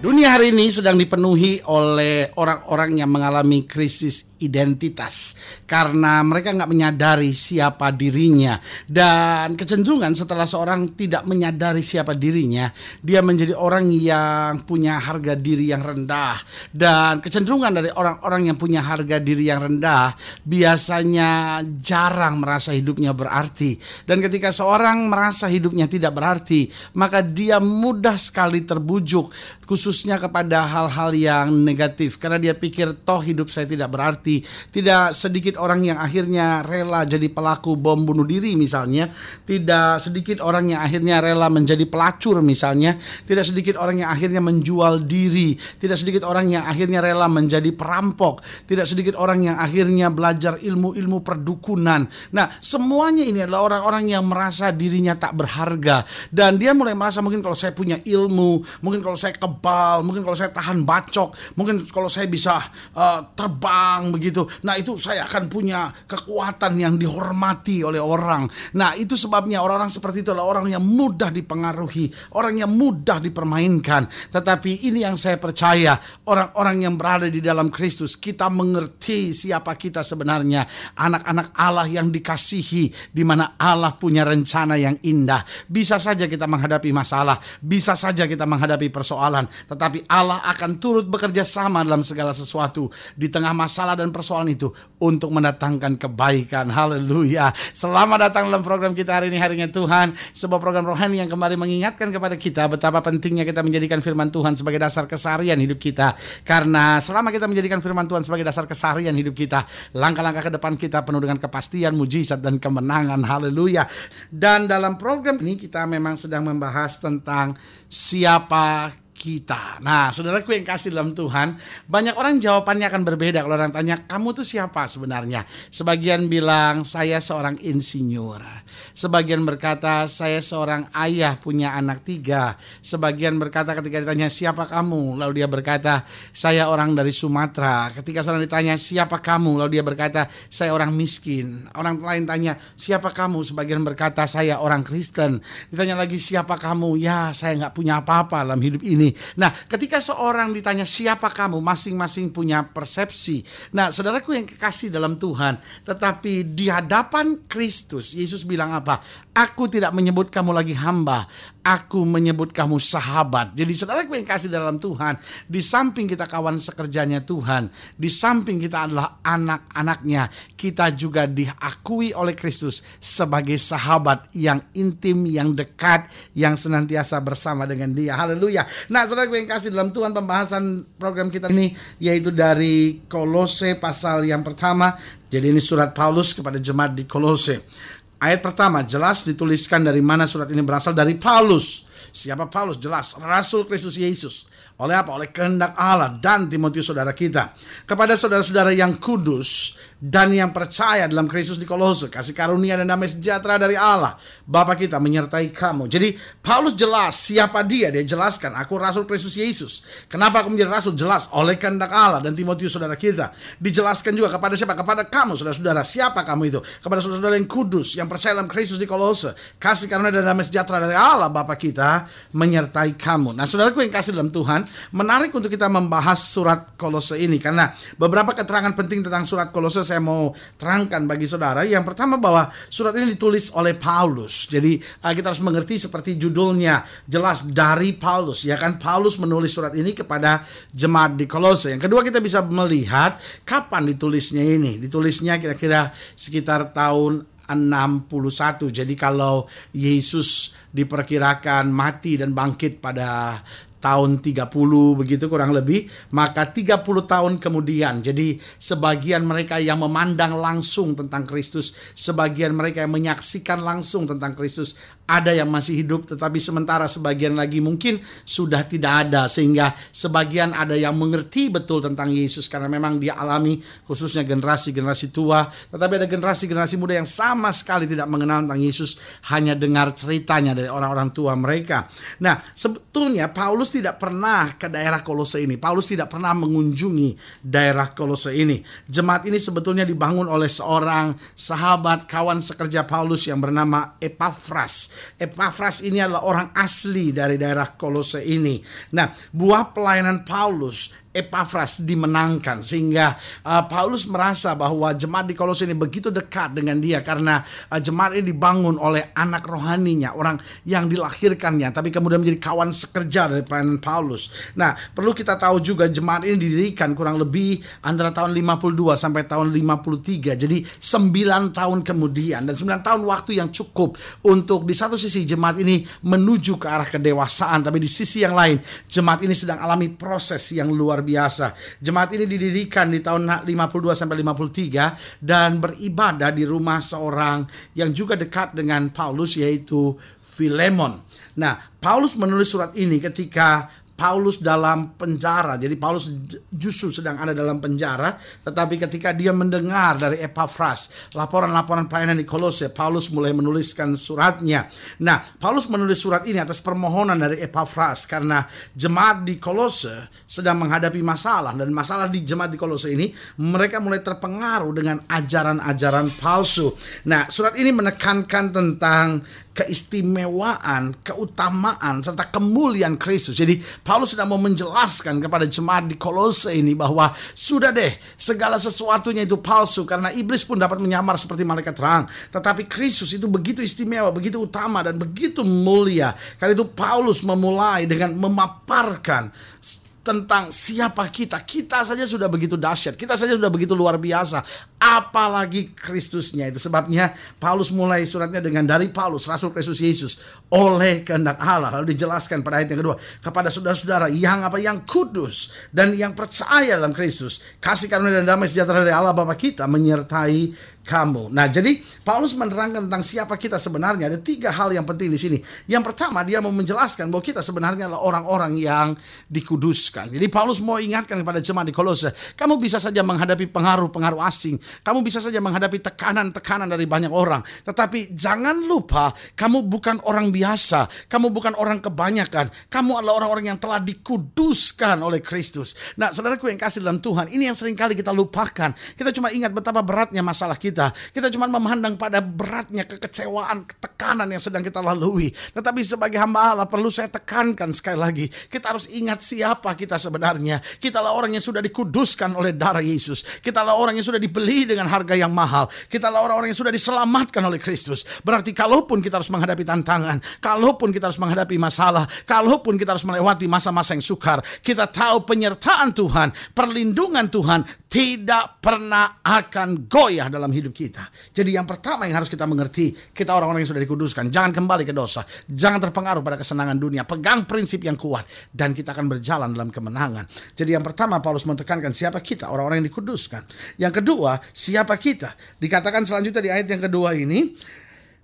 Dunia hari ini sedang dipenuhi oleh orang-orang yang mengalami krisis identitas karena mereka nggak menyadari siapa dirinya. Dan kecenderungan setelah seorang tidak menyadari siapa dirinya dia menjadi orang yang punya harga diri yang rendah. Dan kecenderungan dari orang-orang yang punya harga diri yang rendah biasanya jarang merasa hidupnya berarti. Dan ketika seorang merasa hidupnya tidak berarti maka dia mudah sekali terbujuk khususnya kepada hal-hal yang negatif karena dia pikir toh hidup saya tidak berarti tidak sedikit orang yang akhirnya rela jadi pelaku bom bunuh diri misalnya. Tidak sedikit orang yang akhirnya rela menjadi pelacur misalnya. Tidak sedikit orang yang akhirnya menjual diri. Tidak sedikit orang yang akhirnya rela menjadi perampok. Tidak sedikit orang yang akhirnya belajar ilmu-ilmu perdukunan. Nah, semuanya ini adalah orang-orang yang merasa dirinya tak berharga dan dia mulai merasa mungkin kalau saya punya ilmu, mungkin kalau saya kebal, mungkin kalau saya tahan bacok, mungkin kalau saya bisa uh, terbang begitu. Nah, itu saya akan punya kekuatan yang dihormati oleh orang. Nah, itu sebabnya orang-orang seperti itu adalah orang yang mudah dipengaruhi, orang yang mudah dipermainkan. Tetapi ini yang saya percaya, orang-orang yang berada di dalam Kristus, kita mengerti siapa kita sebenarnya, anak-anak Allah yang dikasihi di mana Allah punya rencana yang indah. Bisa saja kita menghadapi masalah, bisa saja kita menghadapi persoalan, tetapi Allah akan turut bekerja sama dalam segala sesuatu di tengah masalah dan persoalan itu untuk mendatangkan kebaikan. Haleluya. Selamat datang dalam program kita hari ini harinya Tuhan, sebuah program rohani yang kembali mengingatkan kepada kita betapa pentingnya kita menjadikan firman Tuhan sebagai dasar keseharian hidup kita. Karena selama kita menjadikan firman Tuhan sebagai dasar keseharian hidup kita, langkah-langkah ke depan kita penuh dengan kepastian, mujizat dan kemenangan. Haleluya. Dan dalam program ini kita memang sedang membahas tentang siapa kita. Nah, saudaraku yang kasih dalam Tuhan, banyak orang jawabannya akan berbeda kalau orang tanya, kamu tuh siapa sebenarnya? Sebagian bilang, saya seorang insinyur. Sebagian berkata, saya seorang ayah punya anak tiga. Sebagian berkata ketika ditanya, siapa kamu? Lalu dia berkata, saya orang dari Sumatera. Ketika seorang ditanya, siapa kamu? Lalu dia berkata, saya orang miskin. Orang lain tanya, siapa kamu? Sebagian berkata, saya orang Kristen. Ditanya lagi, siapa kamu? Ya, saya nggak punya apa-apa dalam hidup ini. Nah, ketika seorang ditanya siapa kamu, masing-masing punya persepsi. Nah, saudaraku yang kekasih dalam Tuhan, tetapi di hadapan Kristus, Yesus bilang apa? Aku tidak menyebut kamu lagi hamba, aku menyebut kamu sahabat. Jadi saudaraku yang kasih dalam Tuhan, di samping kita kawan sekerjanya Tuhan, di samping kita adalah anak-anaknya, kita juga diakui oleh Kristus sebagai sahabat yang intim, yang dekat, yang senantiasa bersama dengan dia. Haleluya. Nah, saudaraku yang kasih dalam Tuhan, pembahasan program kita ini yaitu dari Kolose pasal yang pertama. Jadi ini surat Paulus kepada jemaat di Kolose. Ayat pertama jelas dituliskan dari mana surat ini berasal dari Paulus. Siapa Paulus? Jelas Rasul Kristus Yesus. Oleh apa? Oleh kehendak Allah dan Timotius saudara kita. Kepada saudara-saudara yang kudus dan yang percaya dalam Kristus di Kolose, kasih karunia dan damai sejahtera dari Allah, Bapa kita menyertai kamu. Jadi Paulus jelas siapa dia, dia jelaskan, aku Rasul Kristus Yesus. Kenapa aku menjadi Rasul? Jelas oleh kehendak Allah dan Timotius saudara kita. Dijelaskan juga kepada siapa? Kepada kamu saudara-saudara. Siapa kamu itu? Kepada saudara-saudara yang kudus, yang percaya dalam Kristus di Kolose, kasih karunia dan damai sejahtera dari Allah Bapa kita menyertai kamu. Nah saudaraku yang kasih dalam Tuhan, menarik untuk kita membahas surat Kolose ini karena beberapa keterangan penting tentang surat Kolose saya mau terangkan bagi saudara. Yang pertama bahwa surat ini ditulis oleh Paulus. Jadi uh, kita harus mengerti seperti judulnya jelas dari Paulus ya kan Paulus menulis surat ini kepada jemaat di Kolose. Yang kedua kita bisa melihat kapan ditulisnya ini. Ditulisnya kira-kira sekitar tahun 61. Jadi kalau Yesus diperkirakan mati dan bangkit pada tahun 30 begitu kurang lebih maka 30 tahun kemudian. Jadi sebagian mereka yang memandang langsung tentang Kristus sebagian mereka yang menyaksikan langsung tentang Kristus ada yang masih hidup tetapi sementara sebagian lagi mungkin sudah tidak ada. Sehingga sebagian ada yang mengerti betul tentang Yesus karena memang dia alami khususnya generasi-generasi tua. Tetapi ada generasi-generasi muda yang sama sekali tidak mengenal tentang Yesus hanya dengar ceritanya dari orang-orang tua mereka. Nah, sebetulnya Paulus tidak pernah ke daerah Kolose ini. Paulus tidak pernah mengunjungi daerah Kolose ini. Jemaat ini sebetulnya dibangun oleh seorang sahabat kawan sekerja Paulus yang bernama Epaphras. Epaphras ini adalah orang asli dari daerah Kolose ini. Nah, buah pelayanan Paulus Epaphras dimenangkan sehingga uh, Paulus merasa bahwa jemaat di Kolose ini begitu dekat dengan dia karena uh, jemaat ini dibangun oleh anak rohaninya orang yang dilahirkannya tapi kemudian menjadi kawan sekerja dari pelayanan Paulus. Nah perlu kita tahu juga jemaat ini didirikan kurang lebih antara tahun 52 sampai tahun 53 jadi 9 tahun kemudian dan 9 tahun waktu yang cukup untuk di satu sisi jemaat ini menuju ke arah kedewasaan tapi di sisi yang lain jemaat ini sedang alami proses yang luar luar biasa. Jemaat ini didirikan di tahun 52 sampai 53 dan beribadah di rumah seorang yang juga dekat dengan Paulus yaitu Filemon. Nah, Paulus menulis surat ini ketika Paulus dalam penjara. Jadi Paulus justru sedang ada dalam penjara, tetapi ketika dia mendengar dari Epaphras laporan-laporan pelayanan di Kolose, Paulus mulai menuliskan suratnya. Nah, Paulus menulis surat ini atas permohonan dari Epaphras karena jemaat di Kolose sedang menghadapi masalah dan masalah di jemaat di Kolose ini mereka mulai terpengaruh dengan ajaran-ajaran palsu. Nah, surat ini menekankan tentang keistimewaan, keutamaan serta kemuliaan Kristus. Jadi Paulus sedang mau menjelaskan kepada jemaat di Kolose ini bahwa sudah deh segala sesuatunya itu palsu karena iblis pun dapat menyamar seperti malaikat terang. Tetapi Kristus itu begitu istimewa, begitu utama dan begitu mulia. Karena itu Paulus memulai dengan memaparkan tentang siapa kita. Kita saja sudah begitu dahsyat, kita saja sudah begitu luar biasa. Apalagi Kristusnya itu sebabnya Paulus mulai suratnya dengan dari Paulus Rasul Kristus Yesus oleh kehendak Allah lalu dijelaskan pada ayat yang kedua kepada saudara-saudara yang apa yang kudus dan yang percaya dalam Kristus kasih karunia dan damai sejahtera dari Allah Bapa kita menyertai kamu. Nah, jadi Paulus menerangkan tentang siapa kita sebenarnya. Ada tiga hal yang penting di sini. Yang pertama, dia mau menjelaskan bahwa kita sebenarnya adalah orang-orang yang dikuduskan. Jadi Paulus mau ingatkan kepada jemaat di Kolose, kamu bisa saja menghadapi pengaruh-pengaruh asing. Kamu bisa saja menghadapi tekanan-tekanan dari banyak orang. Tetapi jangan lupa, kamu bukan orang biasa. Kamu bukan orang kebanyakan. Kamu adalah orang-orang yang telah dikuduskan oleh Kristus. Nah, saudaraku yang kasih dalam Tuhan, ini yang sering kali kita lupakan. Kita cuma ingat betapa beratnya masalah kita kita. Cuma memandang pada beratnya kekecewaan, tekanan yang sedang kita lalui. Tetapi sebagai hamba Allah perlu saya tekankan sekali lagi. Kita harus ingat siapa kita sebenarnya. Kita lah orang yang sudah dikuduskan oleh darah Yesus. Kita lah orang yang sudah dibeli dengan harga yang mahal. Kita orang-orang yang sudah diselamatkan oleh Kristus. Berarti kalaupun kita harus menghadapi tantangan, kalaupun kita harus menghadapi masalah, kalaupun kita harus melewati masa-masa yang sukar, kita tahu penyertaan Tuhan, perlindungan Tuhan tidak pernah akan goyah dalam hidup kita. Jadi yang pertama yang harus kita mengerti, kita orang-orang yang sudah dikuduskan, jangan kembali ke dosa, jangan terpengaruh pada kesenangan dunia, pegang prinsip yang kuat dan kita akan berjalan dalam kemenangan. Jadi yang pertama Paulus menekankan siapa kita, orang-orang yang dikuduskan. Yang kedua, siapa kita? Dikatakan selanjutnya di ayat yang kedua ini,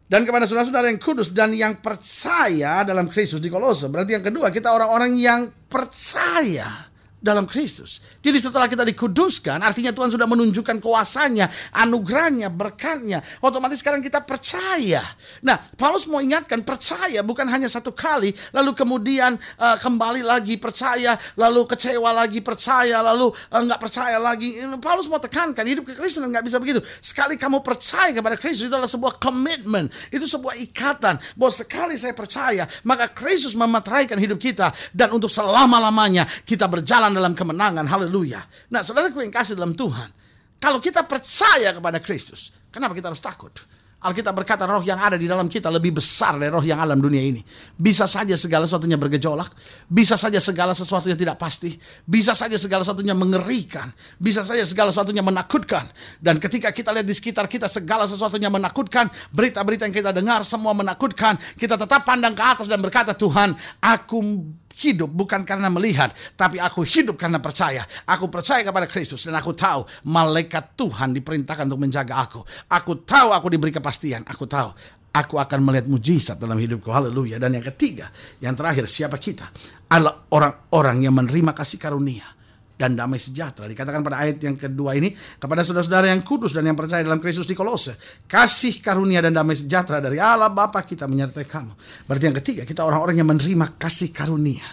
dan kepada saudara-saudara yang kudus dan yang percaya dalam Kristus di Kolose. Berarti yang kedua kita orang-orang yang percaya dalam Kristus. Jadi setelah kita dikuduskan, artinya Tuhan sudah menunjukkan kuasanya, anugerahnya, berkatnya. Otomatis sekarang kita percaya. Nah, Paulus mau ingatkan percaya bukan hanya satu kali, lalu kemudian uh, kembali lagi percaya, lalu kecewa lagi percaya, lalu uh, percaya lagi. Paulus mau tekankan hidup kekristenan nggak bisa begitu. Sekali kamu percaya kepada Kristus itu adalah sebuah komitmen, itu sebuah ikatan. Bahwa sekali saya percaya, maka Kristus memeteraikan hidup kita dan untuk selama-lamanya kita berjalan dalam kemenangan. Haleluya. Nah, saudaraku yang kasih dalam Tuhan, kalau kita percaya kepada Kristus, kenapa kita harus takut? Alkitab berkata roh yang ada di dalam kita lebih besar dari roh yang alam dunia ini. Bisa saja segala sesuatunya bergejolak, bisa saja segala sesuatunya tidak pasti, bisa saja segala sesuatunya mengerikan, bisa saja segala sesuatunya menakutkan. Dan ketika kita lihat di sekitar kita segala sesuatunya menakutkan, berita-berita yang kita dengar semua menakutkan, kita tetap pandang ke atas dan berkata, Tuhan, aku hidup bukan karena melihat, tapi aku hidup karena percaya. Aku percaya kepada Kristus dan aku tahu malaikat Tuhan diperintahkan untuk menjaga aku. Aku tahu aku diberi kepastian. Aku tahu aku akan melihat mujizat dalam hidupku. Haleluya. Dan yang ketiga, yang terakhir, siapa kita? Adalah orang-orang yang menerima kasih karunia dan damai sejahtera. Dikatakan pada ayat yang kedua ini kepada saudara-saudara yang kudus dan yang percaya dalam Kristus di Kolose. Kasih karunia dan damai sejahtera dari Allah Bapa kita menyertai kamu. Berarti yang ketiga kita orang-orang yang menerima kasih karunia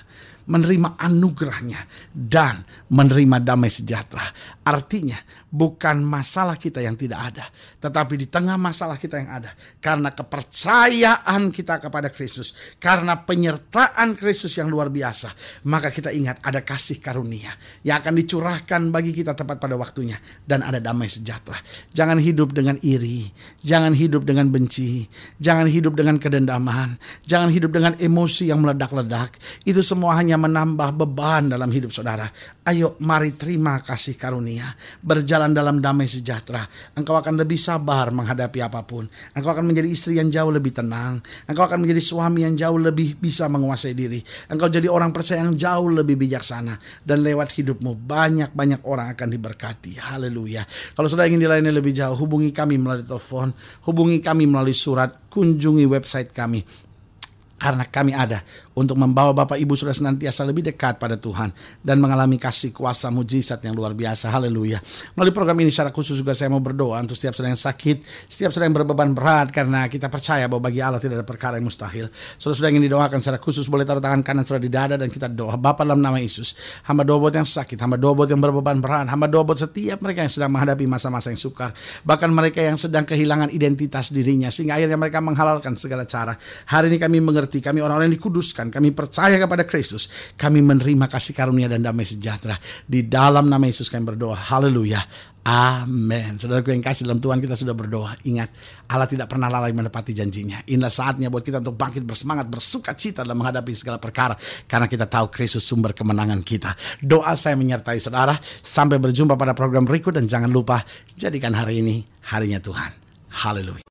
menerima anugerahnya dan menerima damai sejahtera. Artinya bukan masalah kita yang tidak ada, tetapi di tengah masalah kita yang ada karena kepercayaan kita kepada Kristus, karena penyertaan Kristus yang luar biasa, maka kita ingat ada kasih karunia yang akan dicurahkan bagi kita tepat pada waktunya dan ada damai sejahtera. Jangan hidup dengan iri, jangan hidup dengan benci, jangan hidup dengan kedendaman, jangan hidup dengan emosi yang meledak-ledak. Itu semua hanya menambah beban dalam hidup saudara. Ayo mari terima kasih karunia, berjalan dalam damai sejahtera. Engkau akan lebih sabar menghadapi apa pun. Engkau akan menjadi istri yang jauh lebih tenang. Engkau akan menjadi suami yang jauh lebih bisa menguasai diri. Engkau jadi orang percaya yang jauh lebih bijaksana. Dan lewat hidupmu banyak-banyak orang akan diberkati. Haleluya. Kalau sudah ingin dilayani lebih jauh, hubungi kami melalui telepon, hubungi kami melalui surat, kunjungi website kami karena kami ada untuk membawa Bapak Ibu sudah senantiasa lebih dekat pada Tuhan dan mengalami kasih kuasa mujizat yang luar biasa. Haleluya. Melalui program ini secara khusus juga saya mau berdoa untuk setiap saudara yang sakit, setiap saudara yang berbeban berat karena kita percaya bahwa bagi Allah tidak ada perkara yang mustahil. Saudara-saudara yang didoakan secara khusus boleh taruh tangan kanan saudara di dada dan kita doa. Bapak dalam nama Yesus, hamba doa buat yang sakit, hamba doa buat yang berbeban berat, hamba doa buat setiap mereka yang sedang menghadapi masa-masa yang sukar, bahkan mereka yang sedang kehilangan identitas dirinya sehingga akhirnya mereka menghalalkan segala cara. Hari ini kami mengerti, kami orang-orang yang dikuduskan, kami percaya kepada Kristus, kami menerima kasih karunia dan damai sejahtera. Di dalam nama Yesus kami berdoa. Haleluya. Amin. Saudaraku yang kasih dalam Tuhan kita sudah berdoa. Ingat, Allah tidak pernah lalai menepati janjinya. Inilah saatnya buat kita untuk bangkit bersemangat, bersuka cita dalam menghadapi segala perkara. Karena kita tahu Kristus sumber kemenangan kita. Doa saya menyertai saudara. Sampai berjumpa pada program berikut dan jangan lupa jadikan hari ini harinya Tuhan. Haleluya.